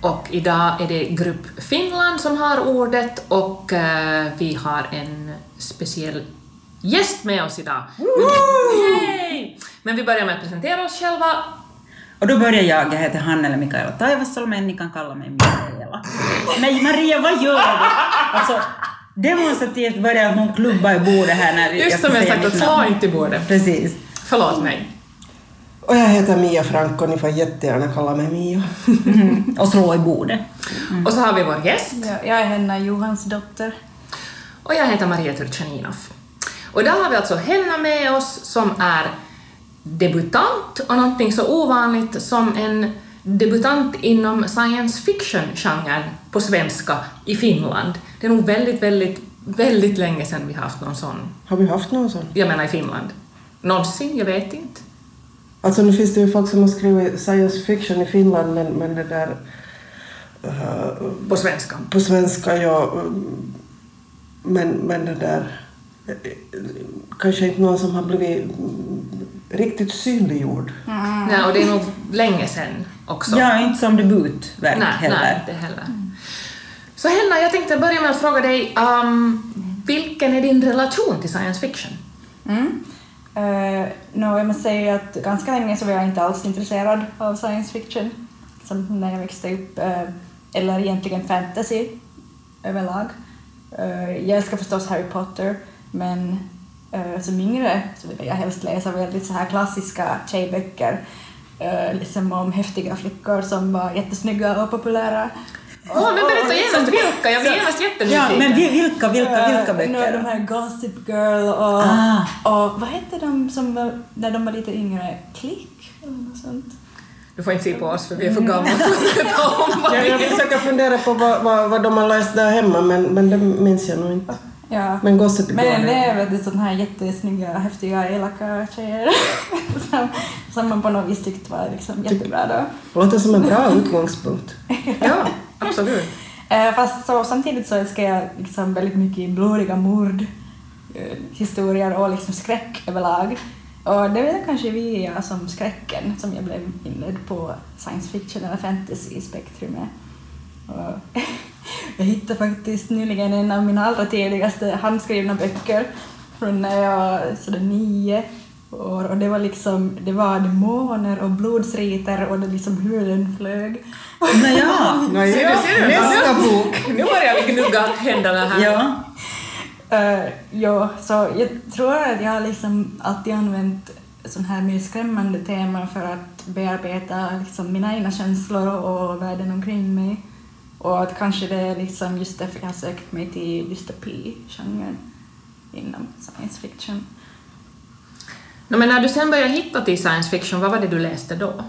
Och idag är det Grupp Finland som har ordet och eh, vi har en speciell gäst med oss idag. Yay! Men vi börjar med att presentera oss själva. Och då börjar jag, jag heter Hanna eller Mikaela Taivasalo, men ni kan kalla mig Mikaela. Nej Maria, vad gör du? Alltså, demonstrativt börjar hon klubba i bordet här när Just som ska jag sagt, att mitt slå namn. inte i bordet. Precis. Förlåt mig. Och jag heter Mia Franco, ni får jättegärna kalla mig Mia. Och slå i bordet. Och så har vi vår gäst. Ja, jag är Henna Johans dotter. Och jag heter Maria Turchaninov. Och idag har vi alltså Henna med oss som är debutant och någonting så ovanligt som en debutant inom science fiction-genren på svenska i Finland. Det är nog väldigt, väldigt, väldigt länge sedan vi har haft någon sån. Har vi haft någon sån? Jag menar i Finland. Någonsin, jag vet inte. Alltså nu finns det ju folk som har skrivit science fiction i Finland men, men det där eh, På svenska. på svenska ja mm, men, men det där kanske inte någon som har blivit mm, riktigt synliggjord. Nej, och det är nog länge sedan också. Ja, inte som debutverk nej, heller. nej, inte heller. Så Henna, jag tänkte börja med att fråga dig, um, vilken är din relation till science fiction? Mm. Eh, uh, no, jag måste säga att ganska länge så var jag inte alls intresserad av science fiction. Som när jag växte upp, uh, eller egentligen fantasy överlag. Uh, jag älskar förstås Harry Potter, men uh, som yngre så ville jag helst läsa väldigt så här klassiska tjejböcker. Uh, liksom om häftiga flickor som var jättesnygga och populära. Åh, men berätta genast vilka, jag blir genast Ja, jättenyfiken. men vi- vilka, vilka, vilka är de böcker? här Gossip Girl och, Ah. och vad hette de som var, när de var lite yngre? Klick eller något sånt? Du får inte se på oss för vi är för gamla för att veta om vad jag försöker fundera på vad, vad, vad de har läst där hemma men, men det minns jag nog inte. Ja. Men Girl. Men det är väldigt sådana här jättesnygga, häftiga, elaka tjejer som, som man på något vis tyckte var liksom jättebra då. Låter som en bra utgångspunkt. Ja, absolut. Eh, fast så, samtidigt så älskar jag liksom väldigt mycket blodiga mord, eh, historier och liksom skräck överlag. Och det är väl kanske via som skräcken som jag blev inledd på science fiction eller fantasy-spektrumet. Och jag hittade faktiskt nyligen en av mina allra tidigaste handskrivna böcker från när jag var sådär nio år och det var liksom, det var demoner och blodsriter och det liksom huden flög. Nåja, Nej, Ser du, ser du? Nästa bok! Nu börjar vi gnugga händerna här. ja. Uh, ja, så jag tror att jag har liksom alltid använt sån här mer skrämmande teman för att bearbeta liksom mina egna känslor och världen omkring mig. Och att kanske det är liksom just därför jag sökt mig till dystopi-genren inom science fiction. No, men när du sen började hitta till science fiction, vad var det du läste då?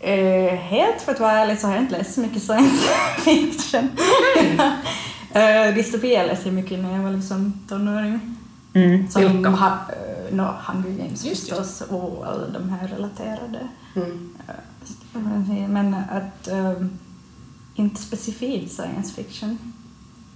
Eh, helt för att vara ärlig så har jag inte läst så mycket science fiction. uh, dystopi jag läste mycket när jag var liksom tonåring. Mm. Som Vilka? ha, uh, no, Hunger Games Just, förstås och alla de här relaterade. Mm. Uh, men att um, inte specifikt science fiction.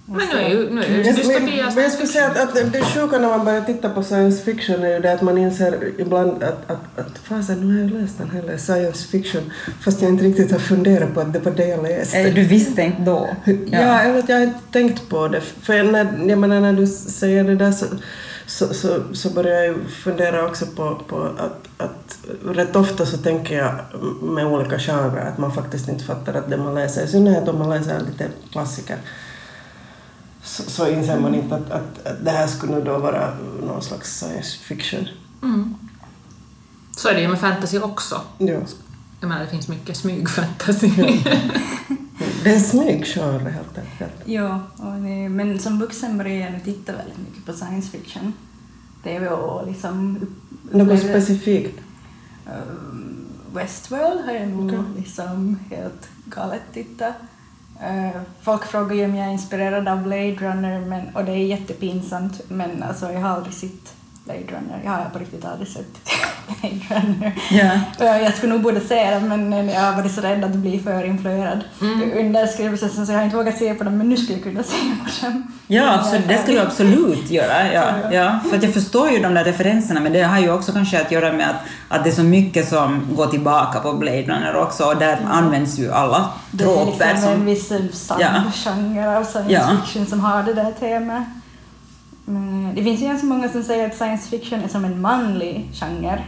Men nu är ju, nu är ju Jag, men, men skulle säga att, att det sjuka när man börjar titta på science fiction är ju det att man inser ibland att, att, att fasen, nu har jag läst den här science fiction fast jag inte riktigt har funderat på att det var det jag läste. Eh, Du visste inte då? Ja, jag, vet, jag har inte tänkt på det. För när, jag menar, när du säger det där så, så, så, så börjar jag fundera också på, på att, att rätt ofta så tänker jag med olika genrer att man faktiskt inte fattar att det man läser, i synnerhet om man läser lite klassiker, så, så inser man inte att, att, att det här skulle då vara någon slags science fiction. Mm. Så är det ju med fantasy också. Ja. Jag menar, det finns mycket smygfantasy. Det är en smyggenre helt enkelt. Ja, och det, men som vuxen började jag nu titta väldigt mycket på science fiction. TV och liksom... Något specifikt? Um, Westworld har jag nog Okej. liksom helt galet tittat. Eh, folk frågar ju om jag är inspirerad av Blade Runner men, och det är jättepinsamt men alltså, jag har aldrig sett Blade Runner. Jag har på riktigt aldrig sett Blade Runner. Ja. Eh, Jag skulle nog borde se den men jag har varit så rädd att bli för influerad under skrivprocessen så jag har inte vågat se på den men nu skulle jag kunna se på den. Ja, absolut, det skulle du absolut göra. Ja, ja. För att jag förstår ju de där referenserna, men det har ju också kanske att göra med att, att det är så mycket som går tillbaka på Blade Runner också, och där används ju alla Det är liksom en Som, viss Ja. subgenre av science Ja. fiction som har det där temat. Men det finns ju ganska många som säger att science fiction är som en manlig genre.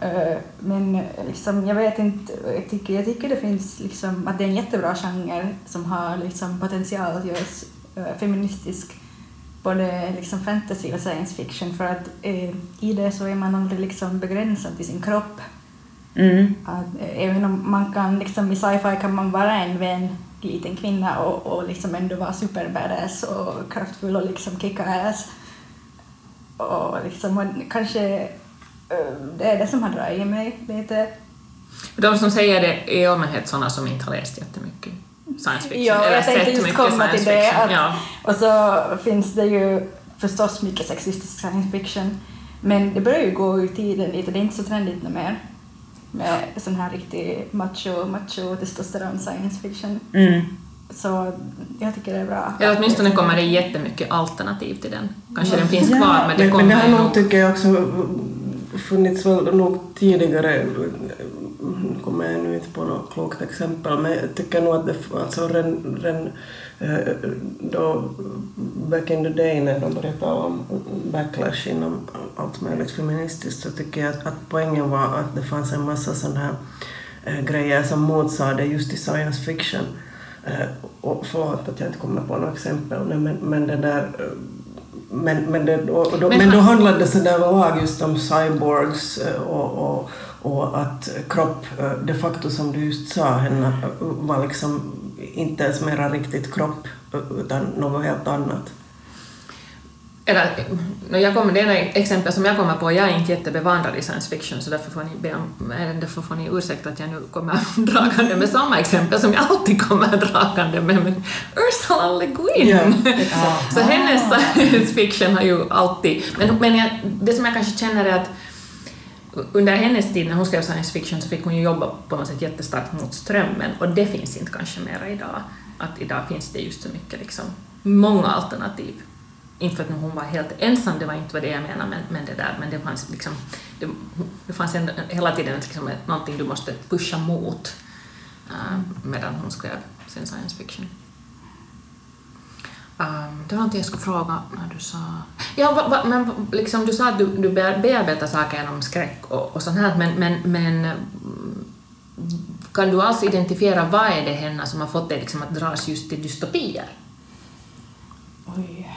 Eh, Men eh, liksom, jag vet inte, jag tycker, jag tycker det finns liksom, att det är en jättebra genre som har liksom potential att göras eh, feministisk. Både liksom fantasy och science fiction för att eh, i det så är man aldrig liksom begränsad till sin kropp. mm, Att, eh, även om man kan, liksom, i sci-fi kan man vara en vän liten kvinna och, och liksom ändå vara super-badass och kraftfull och liksom kicka ass. Och liksom, kanske eh, det är det som har dragit mig lite. De som säger det är i allmänhet sådana som inte har läst jättemycket science fiction, Ja, eller jag tänkte just komma till det. Att, Ja. Och så finns det ju förstås mycket sexistisk science fiction. Men det börjar ju gå ur tiden lite, det är inte så trendigt nu mer. Med sån här riktig macho, macho testosteron science fiction. mm. Så jag tycker det är bra. Eller åtminstone kommer det jättemycket alternativ till den. Kanske den finns Ja, kvar, men det Men, kommer men det har nog, tycker jag, också funnits väl nog tidigare, kommer jag nu inte på något klokt exempel, men jag tycker nog att det, alltså redan, redan eh, då back in the day när de började tala om backlash inom allt möjligt feministiskt så tycker jag att, att poängen var att det fanns en massa sådana här eh, grejer som motsade just i science fiction. Eh, och förlåt att jag inte kommer på något exempel, men, men det där eh, men, men, det, och, då, Men men, då han- handlade det sådär överlag just om cyborgs eh, och, och, och att kropp de facto som du just sa Henna var liksom inte ens mera riktigt kropp utan något helt annat. Eller, no, jag kommer, det ena exempel som jag kommer på, jag är inte jättebevandrad i science fiction så därför får ni, be om, därför får ni ursäkta att jag nu kommer dragande med samma exempel som jag alltid kommer dragande med, men Ursula Le Guin! Ja, så hennes science fiction har ju alltid... Men, men jag, det som jag kanske känner är att under hennes tid när hon skrev science fiction så fick hon ju jobba på något sätt jättestarkt mot strömmen och det finns inte kanske mera idag. Att idag finns det just så mycket liksom, många alternativ. Inte för att hon var helt ensam, det var inte vad det jag menar, men, men det där, men det fanns liksom, det, det fanns en, hela tiden liksom, någonting du måste pusha mot uh, medan hon skrev sin science fiction. Um, det var någonting jag skulle fråga när du sa... Ja, va, va, men liksom, du sa att du, du be- bearbetar saker genom skräck och, och sånt här, men, men, men kan du alls identifiera vad är det henne som har fått dig liksom att dras just till dystopier? Oj.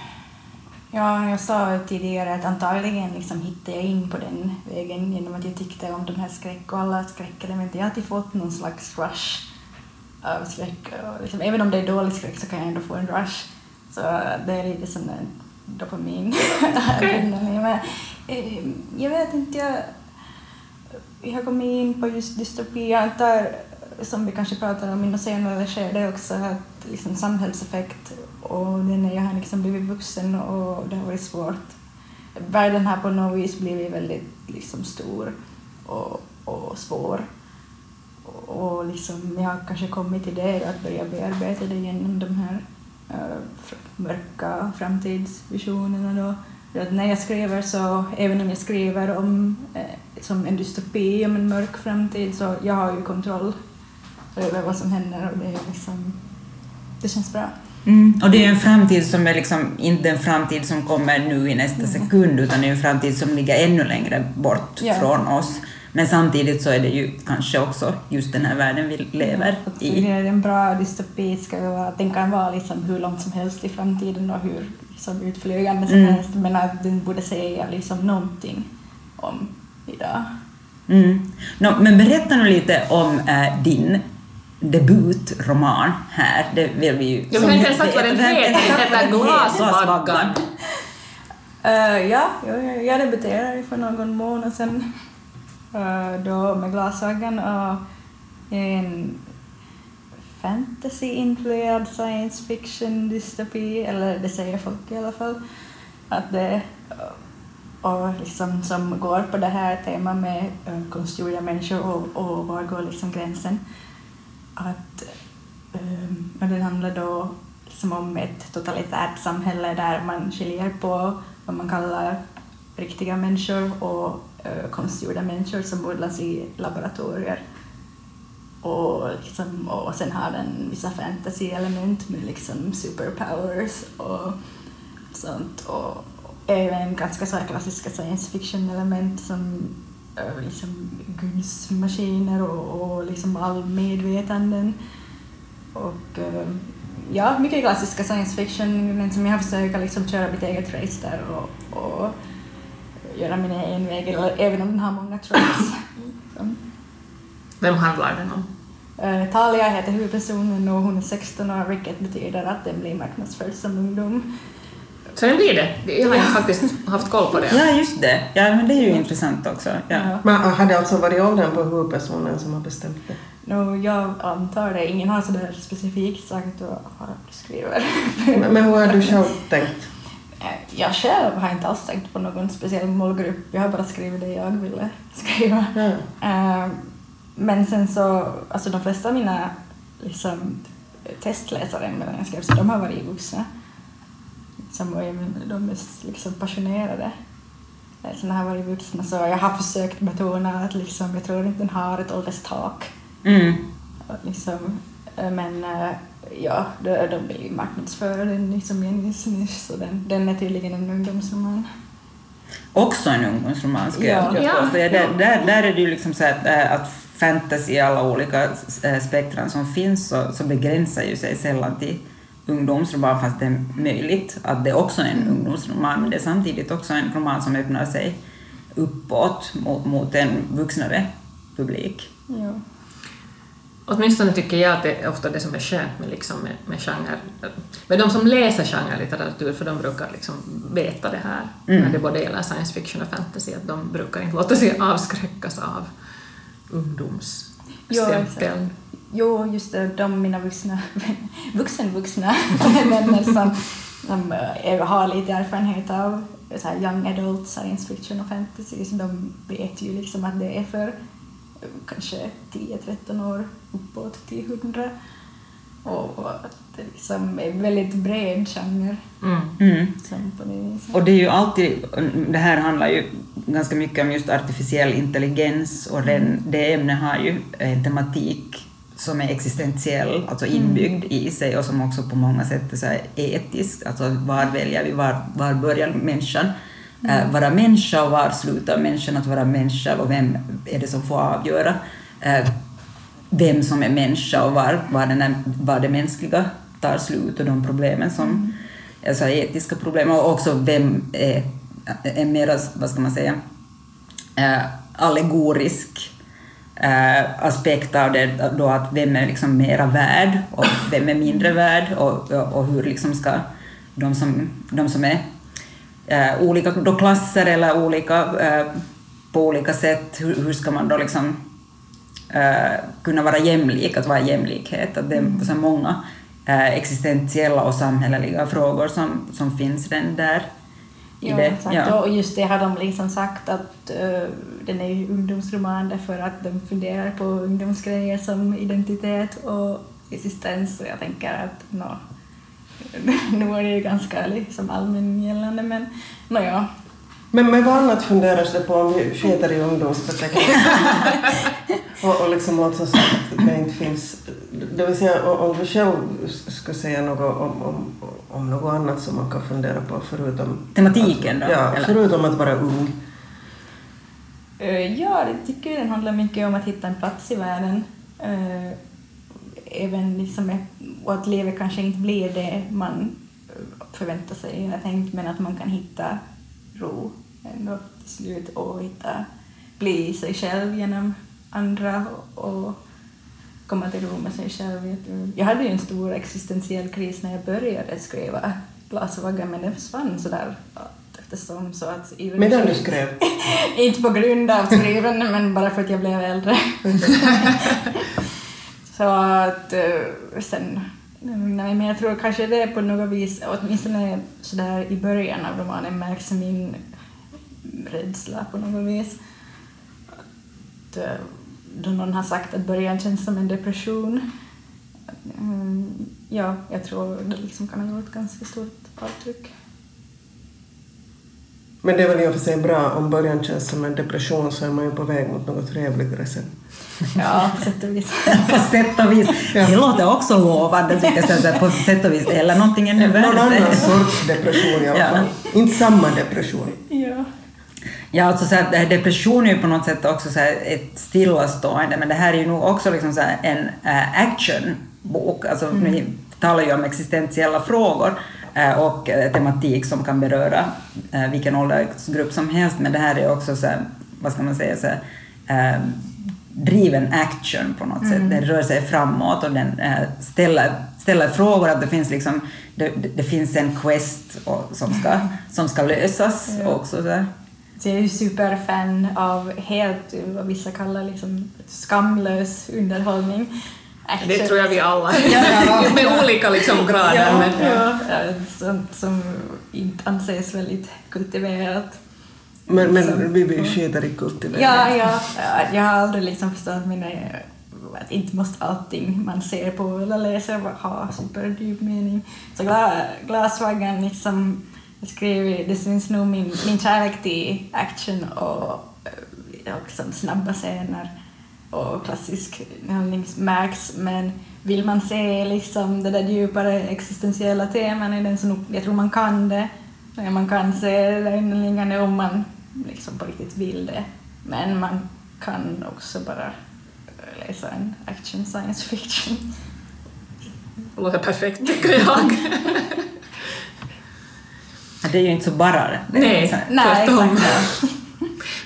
Ja, jag sa tidigare att antagligen liksom hittade jag in på den vägen genom att jag tyckte om de här skräck och alla skräckelement. Jag har alltid fått någon slags rush av skräck. Och liksom, även om det är dålig skräck så kan jag ändå få en rush. Så det är lite sån där dopamin. Men, eh, jag vet inte, jag, jag har kommit in på just dystopi. Jag antar, som vi kanske pratar om i något senare skede också, att liksom samhällseffekt och det när jag har liksom blivit vuxen och det har varit svårt. Världen har på något vis blivit väldigt liksom stor och, och svår. Och, liksom, jag har kanske kommit till det att börja bearbeta det genom de här äh, mörka framtidsvisionerna då. För att när jag skriver så, även om jag skriver om eh, som en dystopi, om en mörk framtid, så jag har ju kontroll över vad som händer och det är liksom, det känns bra. Mm. Och det är en framtid som är liksom inte en framtid som kommer nu i nästa sekund, utan det är en framtid som ligger ännu längre bort Ja. från oss. Men samtidigt så är det ju kanske också just den här världen vi lever Att i. En bra dystopi ska ju vara den kan vara liksom hur långt som helst i framtiden och hur liksom utflygande som Mm. helst, men att den borde säga liksom någonting om idag. Mm. Nå, men berätta nu lite om äh, din debutroman här. Det vill vi ju... Jag har inte ens sagt vad den heter, Glasvaggan. Uh, ja, jag, jag debuterade för någon månad sedan uh, då med Glasögon och en fantasy-influerad science fiction dystopi, eller det säger folk i alla fall. Att det, och liksom som går på det här temat med eh, konstgjorda människor och, och var går liksom gränsen. Att, um, och handlar då liksom om ett totalitärt samhälle där man skiljer på vad man kallar riktiga människor och uh, konstgjorda människor som odlas i laboratorier. Och, liksom, och sen har den vissa fantasy-element med liksom superpowers och sånt. Och även ganska så här klassiska science fiction-element som liksom gudsmaskiner och, och liksom allmedvetanden. Och uh, ja, mycket klassiska science fiction, men som jag försöker liksom köra mitt eget race där och, och göra min egen väg, eller, även om den har många tropes. Så. Vem handlar den om? Uh, Talia heter huvudpersonen och hon är 16 år, vilket betyder att den blir marknadsförd som ungdom. Så den blir det? Jag har faktiskt haft koll på det. Ja, just det. Ja, men det är ju intressant också. Ja. Ja. Men har det alltså varit åldern på huvudpersonen som har bestämt det? No, jag antar det. Ingen har sådär specifikt sagt vad du skriver. Men, men hur har du själv tänkt? Eh, Jag själv har inte alls tänkt på någon speciell målgrupp. Jag har bara skrivit det jag ville skriva. Eh, Men sen så, alltså de flesta av mina liksom, testläsare medan jag skrev, så de har varit vuxna. Som var även de mest liksom, passionerade. Läsarna har varit vuxna, så jag har försökt betona att liksom, jag tror inte den har ett ålderstak. Mm. Liksom, eh, men eh, ja, de, vill ju marknadsföra den liksom i en viss nisch, så den, den är tydligen en ungdomsroman. Också en ungdomsroman skulle Ja. jag Ja. påstå. Ja. Där, där, där är det ju liksom så att, att fantasy i alla olika spektran som finns så, så begränsar ju sig sällan till ungdomsroman fast det är möjligt att det också är en ungdomsroman men det är samtidigt också en roman som öppnar sig uppåt mot, mot en vuxnare publik. Ja. Åtminstone tycker jag att det är ofta det som är skönt med, liksom, med, med genre. Med de som läser genrelitteratur, för de brukar liksom veta det här, Mm. när det både gäller science fiction och fantasy, att de brukar inte låta sig avskräckas av ungdomsstämpeln. Jo, just det, de mina vuxna, vuxen-vuxna vänner som, som eh, har lite erfarenhet av så här young adult science fiction och fantasy, så de vet ju liksom att det är för eh, kanske 10-13 år uppåt till 100. Och och att det liksom är en väldigt bred genre. Mm. Mm. Det. Och det är ju alltid, det här handlar ju ganska mycket om just artificiell intelligens och den, det ämnet har ju en tematik som är existentiell, alltså inbyggd i sig och som också på många sätt är så etisk, alltså var väljer vi, var, var börjar människan eh, vara människa och var slutar människan att vara människa och vem är det som får avgöra eh, vem som är människa och var, var, den här, var det mänskliga tar slut och de problemen som alltså etiska problem. Och också vem är en mera, vad ska man säga, eh, allegorisk eh, aspekt av det då att vem är liksom mera värd och vem är mindre värd och, och, och hur liksom ska de som, de som är eh, olika då klasser eller olika eh, på olika sätt, hur, hur ska man då liksom eh, kunna vara jämlik, att vara jämlikhet, att det är så många eh, existentiella och samhälleliga frågor som, som finns den där i Ja, det. exakt. Ja. Och just det har de liksom sagt att eh, den är ju ungdomsroman därför att de funderar på ungdomsgrejer som identitet och existens. Och jag tänker att nå, nu är det ju ganska liksom allmängällande men nåja. Men, men vad annat funderas det på om vi skiter i ungdomsbeteckningen? och, och liksom så att det inte finns... Det vill säga om om du själv skulle säga något om, om, om något annat som man kan fundera på förutom... Tematiken då, Ja, eller? förutom att vara ung. Eh, ja, jag tycker den handlar mycket om att hitta en plats i världen. Eh, även liksom, och att livet kanske inte blir det man eh, förväntar sig eller tänkt men att man kan hitta ro ändå till slut och hitta, bli sig själv genom andra och, och komma till ro med sig själv. Jag hade ju en stor existentiell kris när jag började skriva Glasvagga men den försvann sådär eftersom så att... i Medan du skrev. inte på grund av skrivande, men bara för att jag blev äldre. Så att eh, sen, nej, men jag tror kanske det är på något vis, åtminstone sådär i början av romanen märks min rädsla på något vis. Att, eh, då någon har sagt att början känns som en depression. Mm, ja, jag tror det liksom kan ha gjort ett ganska stort avtryck. Men det är väl i och för sig bra om början känns som en depression så är man ju på väg mot något trevligare sen. Ja, på sätt och vis. på sätt och vis. Det låter också lovande, tycker på sätt och vis. Eller någonting ännu Någon värre. annan sorts depression i alla Ja. fall. Inte samma depression. Ja. Ja, alltså så här, depression är ju på något sätt också så ett stillastående, men det här är ju nog också liksom så en äh, actionbok. Alltså, Vi talar ju om existentiella frågor äh, och äh, tematik som kan beröra vilken åldersgrupp som helst, men det här är också så här, vad ska man säga, så här, driven action på något sätt. Den rör sig framåt och den ställer, ställer frågor, att det finns liksom det, det, finns en quest som, ska, som ska lösas Ja. också. Så här. Så jag är ju superfan av helt, vad vissa kallar liksom skamlös underhållning. Det tror jag vi alla Ja. med olika liksom grader. Ja, men, ja. ja, sånt som inte anses väldigt kultiverat. Men, men vi vi skiter i kultivering. Ja, ja, ja, jag har aldrig liksom förstått mina, att inte måste allting man ser på eller läser ha superdjup mening. Så gla, Glasvagan liksom skriver, det syns nog min, min kärlek till action och, eh, och liksom snabba scener och klassisk handling märks men vill man se liksom det där djupare existentiella teman i den så jag tror man kan det. Man kan se det inneliggande om man liksom på riktigt vill det. Men man kan också bara eh, läsa en action science fiction. Det låter perfekt tycker jag. Det är ju inte så bara det. Nej. så här- Nej, Tvärtom. exakt.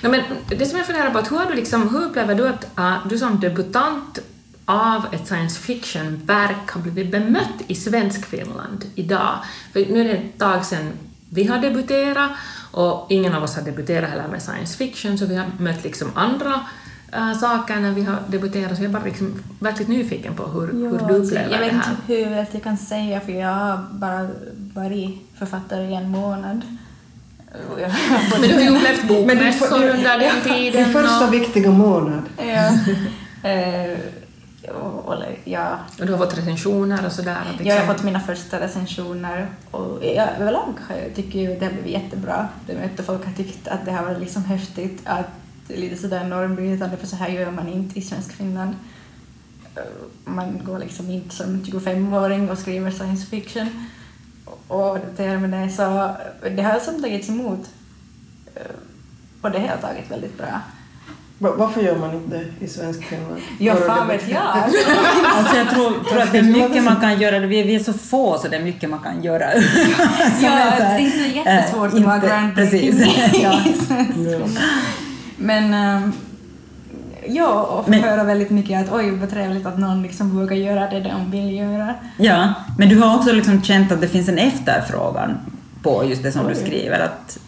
Nej, men det som jag funderar på, att hur, har du liksom, hur upplever du att uh, du som debutant av ett science fiction-verk har blivit bemött i svensk Finland idag? För nu är det ett tag sedan vi har debuterat och ingen av oss har debuterat heller med science fiction så vi har mött liksom andra äh, saker när vi har debuterat så jag är bara liksom verkligt nyfiken på hur, hur du upplever jag vet det inte här. hur jag kan säga för jag har bara varit författare i en månad. Men du har ju upplevt bokmässor under den tiden. Din första och, viktiga månad. Ja. Eh, och, eller, ja. och du har fått recensioner och sådär. att Jag har liksom- fått mina första recensioner och jag, överlag tycker jag att det har blivit jättebra. Det möte folk har tyckt att det har varit liksom häftigt att det är lite sådär normbrytande för så här gör man inte i svensk Finland. Eh, Man går liksom inte som 25-åring och skriver science fiction och det så det har som tagits emot eh, på det hela taget väldigt bra. Va- Varför gör man inte det i svensk Finland? Ja, fan vet jag. Alltså jag tror, tror att det är mycket man kan göra. Vi är, vi är så få så det är mycket man kan göra. Ja, det är så jättesvårt eh, att vara groundbreaking Precis. ja. Men ähm, ja, och får Men- höra väldigt mycket att oj vad trevligt att någon liksom vågar göra det de vill göra. ja, men du har också liksom känt att det finns en efterfrågan på just det som du Oj. skriver. Att,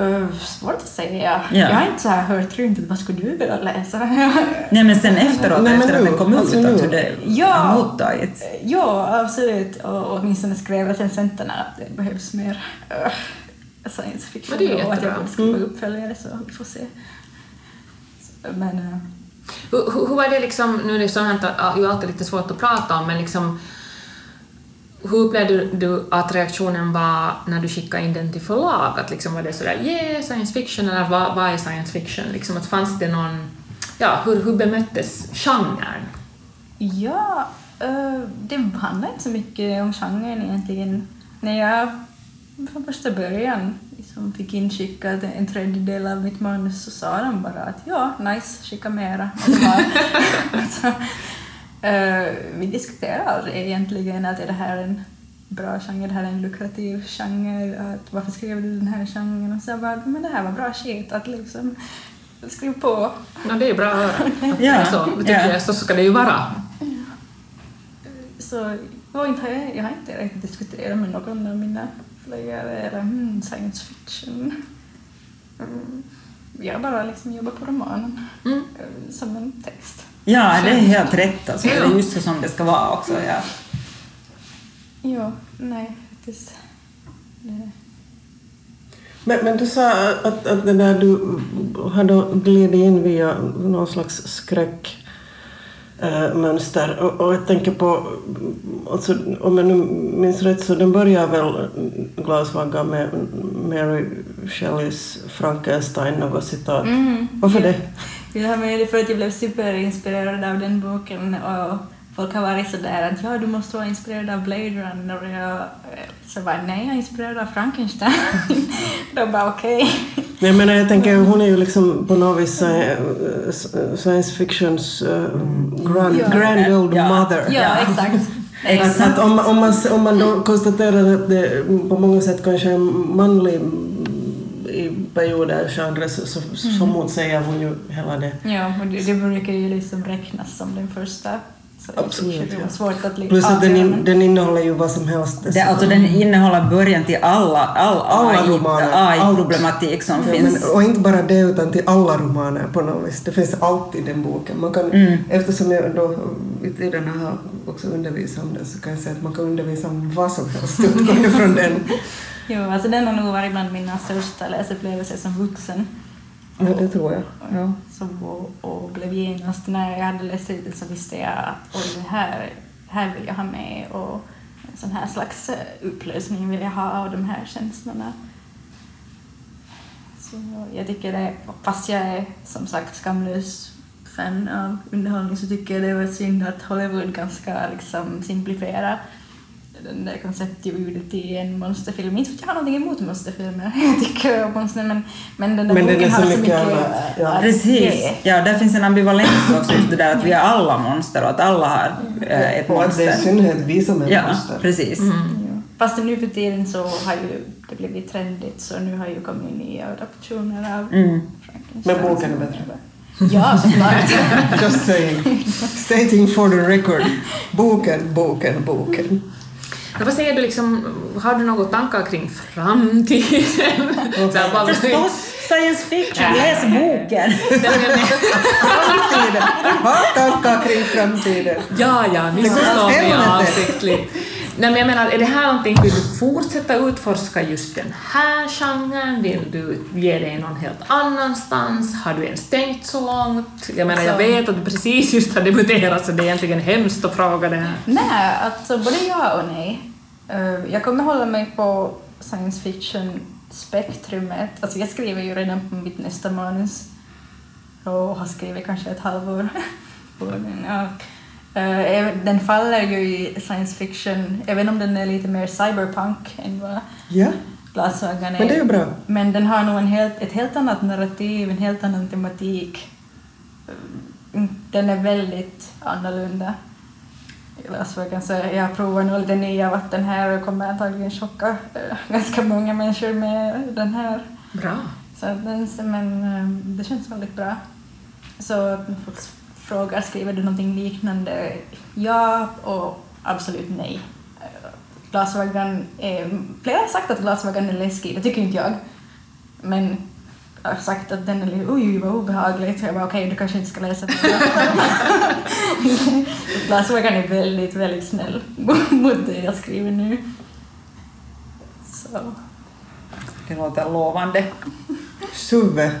Uh, svårt att säga. Ja. Jag har inte så här hört runt att vad skulle du vilja läsa? nej men sen efteråt, Nej, men efter att nu, den kom alltså ut, att hur det Ja. har mottagits. ja, absolut. Och åtminstone skrev recensenterna att det behövs mer uh, science fiction det är och att jag jättebra. borde skriva uppföljare så vi får se. Men uh, Hur, hur var det liksom, nu är det sånt här ju alltid lite svårt att prata om, men liksom hur upplevde du att reaktionen var när du skickade in den till förlag? Att liksom var det sådär yeah, science fiction eller vad, vad är science fiction? Liksom att fanns det någon, ja, hur, hur bemöttes genren? Ja, eh, det handlar inte så mycket om genren egentligen. När jag från första början liksom fick inskickat en tredjedel av mitt manus så sa de bara att ja, nice, skicka mera. Alltså, eh, vi diskuterade aldrig egentligen att är det här en bra genre, det här är en lukrativ genre, att varför skrev du den här genren? Och så jag bara, men det här var bra shit, att liksom skriv på. Ja, det är ju bra att höra. Ja, så, det tycker ja. jag, så ska det ju vara. Så och inte har jag, jag har inte direkt diskuterat med någon av mina förläggare eller hmm, science fiction. Mm. Jag bara liksom jobbar på romanen Mm. som en text. Ja, det är helt rätt. Alltså. Det är just så som det ska vara också. Ja. Jo, nej, faktiskt. Det. Men, men du sa att, att det där du hade glidit in via någon slags skräckmönster. och, och jag tänker på, alltså, om jag nu minns rätt så den börjar väl Glasvagga med Mary Shelleys Frankenstein, något citat. Mm. Varför det? Ja, men det är för att jag blev superinspirerad av den boken och folk har varit sådär att ja, du måste vara inspirerad av Blade Runner och jag så bara nej, jag är inspirerad av Frankenstein. Då bara okej. Nej, men jag tänker, hon är ju liksom på något vis eh, science fictions uh, grand, Ja. grand old Ja. mother. Ja, exakt. Att, att om, om, man, om man då konstaterar att det på många sätt kanske är en manlig i perioder genre så, så, så motsäger hon ju hela det. Ja, och det, det brukar ju liksom räknas som den första. Så det är Absolut, ja. svårt att Plus att den, in, den innehåller ju vad som helst. Det, alltså, den innehåller början till alla, all Alla AI romaner. AI-problematik som Ja, finns. men, och inte bara det, utan till alla romaner på något vis. Det finns alltid i den boken. Man kan, Mm. Eftersom jag då i tiderna har också undervisat om den så kan jag säga att man kan undervisa om vad som helst utgående från den. Jo, alltså den har nog varit bland mina största läsupplevelser som vuxen. Ja, det tror jag. Ja. Så, och, och blev genast, när jag hade läst ut den så visste jag att oj, det här, här vill jag ha med och en sån här slags eh, upplösning vill jag ha av de här känslorna. Så jag tycker det, fast jag är som sagt skamlös fan av underhållning så tycker jag det var synd att Hollywood ganska liksom simplifierar den där konceptljudet i en monsterfilm. Inte för att jag har någonting emot monsterfilmer, jag tycker om monster, men, men den där Men den boken är så har så mycket mycket annat, ja. att Precis. Ja, där finns en ambivalens också, just det där att vi är alla monster och att alla har eh, ett Och att det är i monster. synnerhet vi som är Ja, monster. precis. Ja. Fast nu för tiden så har ju det blivit trendigt så nu har ju kommit nya adaptioner av Mm. Men boken är bättre. Ja, såklart. Just saying. Stating for the record. Boken, boken, boken. Men vad säger du, liksom, har du några tankar kring framtiden? Bara- Förstås, science fiction, läs boken! Framtiden. Ha tankar kring framtiden. Ja, ja, missförstå mig avsiktligt. Nej, men jag menar, är det här någonting, vill du fortsätta utforska just den här genren? Vill du ge dig någon helt annanstans? Har du ens tänkt så långt? Jag menar, jag Så- vet att du precis just har debuterat, så det är egentligen hemskt att fråga det här. Nej, alltså både ja och nej. Eh, Jag kommer hålla mig på science fiction-spektrumet. Alltså jag skriver ju redan på mitt nästa manus och har skrivit kanske ett halvår på den. Ja. Eh, Den faller ju i science fiction, även om den är lite mer cyberpunk än vad Ja, Glasögon är. men det är ju bra. Men den har nog en helt, ett helt annat narrativ, en helt annan tematik. Mm, Den är väldigt annorlunda. Glasögon, så jag provar nog lite nya vatten här och kommer antagligen chocka eh, ganska många människor med den här. Bra. Så den, men eh, det känns väldigt bra. Så folk frågar, skriver du någonting liknande? Ja och absolut nej. Glasögon är, flera har sagt att glasögon är läskig, det tycker inte jag. Men jag har sagt att den är lite, oj vad obehagligt. Så jag bara okej, du kanske inte ska läsa den. glasögon är väldigt, väldigt snäll mot det jag skriver nu. Så. Det låter lovande. Suve.